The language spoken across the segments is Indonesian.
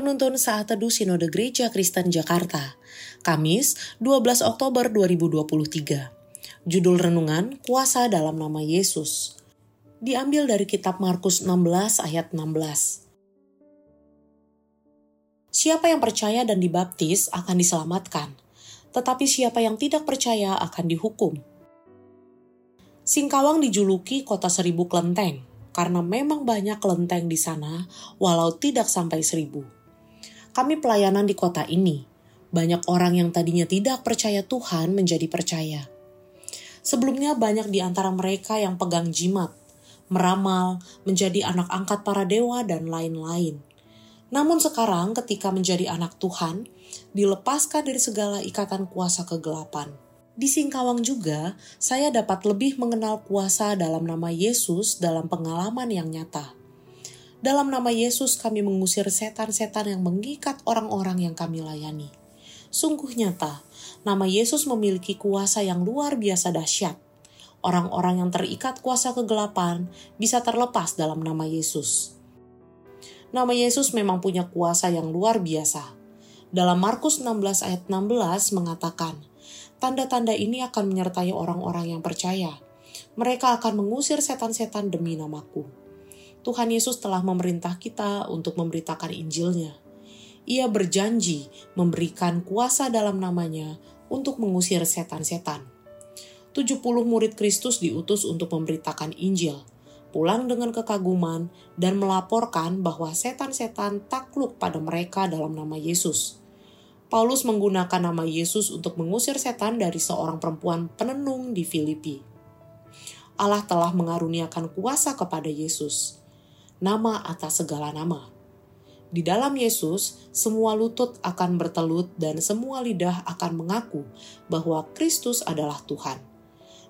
penuntun saat teduh Sinode Gereja Kristen Jakarta, Kamis 12 Oktober 2023. Judul Renungan, Kuasa dalam Nama Yesus. Diambil dari kitab Markus 16 ayat 16. Siapa yang percaya dan dibaptis akan diselamatkan, tetapi siapa yang tidak percaya akan dihukum. Singkawang dijuluki kota seribu kelenteng, karena memang banyak kelenteng di sana, walau tidak sampai seribu. Kami pelayanan di kota ini. Banyak orang yang tadinya tidak percaya Tuhan menjadi percaya. Sebelumnya banyak di antara mereka yang pegang jimat, meramal, menjadi anak angkat para dewa, dan lain-lain. Namun sekarang ketika menjadi anak Tuhan, dilepaskan dari segala ikatan kuasa kegelapan. Di Singkawang juga, saya dapat lebih mengenal kuasa dalam nama Yesus dalam pengalaman yang nyata. Dalam nama Yesus kami mengusir setan-setan yang mengikat orang-orang yang kami layani. Sungguh nyata, nama Yesus memiliki kuasa yang luar biasa dahsyat. Orang-orang yang terikat kuasa kegelapan bisa terlepas dalam nama Yesus. Nama Yesus memang punya kuasa yang luar biasa. Dalam Markus 16 ayat 16 mengatakan, tanda-tanda ini akan menyertai orang-orang yang percaya. Mereka akan mengusir setan-setan demi namaku. Tuhan Yesus telah memerintah kita untuk memberitakan Injilnya. Ia berjanji memberikan kuasa dalam namanya untuk mengusir setan-setan. 70 murid Kristus diutus untuk memberitakan Injil, pulang dengan kekaguman dan melaporkan bahwa setan-setan takluk pada mereka dalam nama Yesus. Paulus menggunakan nama Yesus untuk mengusir setan dari seorang perempuan penenung di Filipi. Allah telah mengaruniakan kuasa kepada Yesus nama atas segala nama. Di dalam Yesus, semua lutut akan bertelut dan semua lidah akan mengaku bahwa Kristus adalah Tuhan.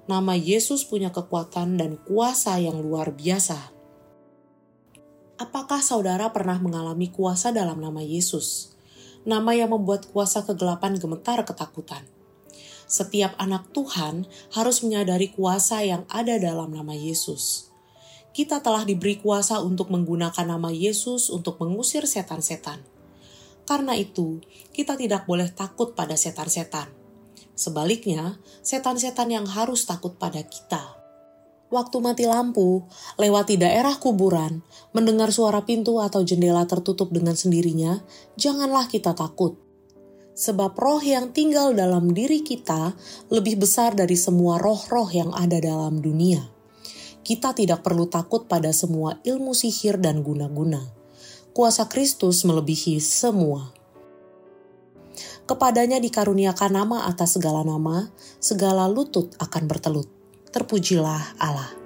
Nama Yesus punya kekuatan dan kuasa yang luar biasa. Apakah saudara pernah mengalami kuasa dalam nama Yesus? Nama yang membuat kuasa kegelapan gemetar ketakutan. Setiap anak Tuhan harus menyadari kuasa yang ada dalam nama Yesus kita telah diberi kuasa untuk menggunakan nama Yesus untuk mengusir setan-setan. Karena itu, kita tidak boleh takut pada setan-setan. Sebaliknya, setan-setan yang harus takut pada kita. Waktu mati lampu, lewati daerah kuburan, mendengar suara pintu atau jendela tertutup dengan sendirinya, janganlah kita takut. Sebab roh yang tinggal dalam diri kita lebih besar dari semua roh-roh yang ada dalam dunia kita tidak perlu takut pada semua ilmu sihir dan guna-guna. Kuasa Kristus melebihi semua. Kepadanya dikaruniakan nama atas segala nama, segala lutut akan bertelut. Terpujilah Allah.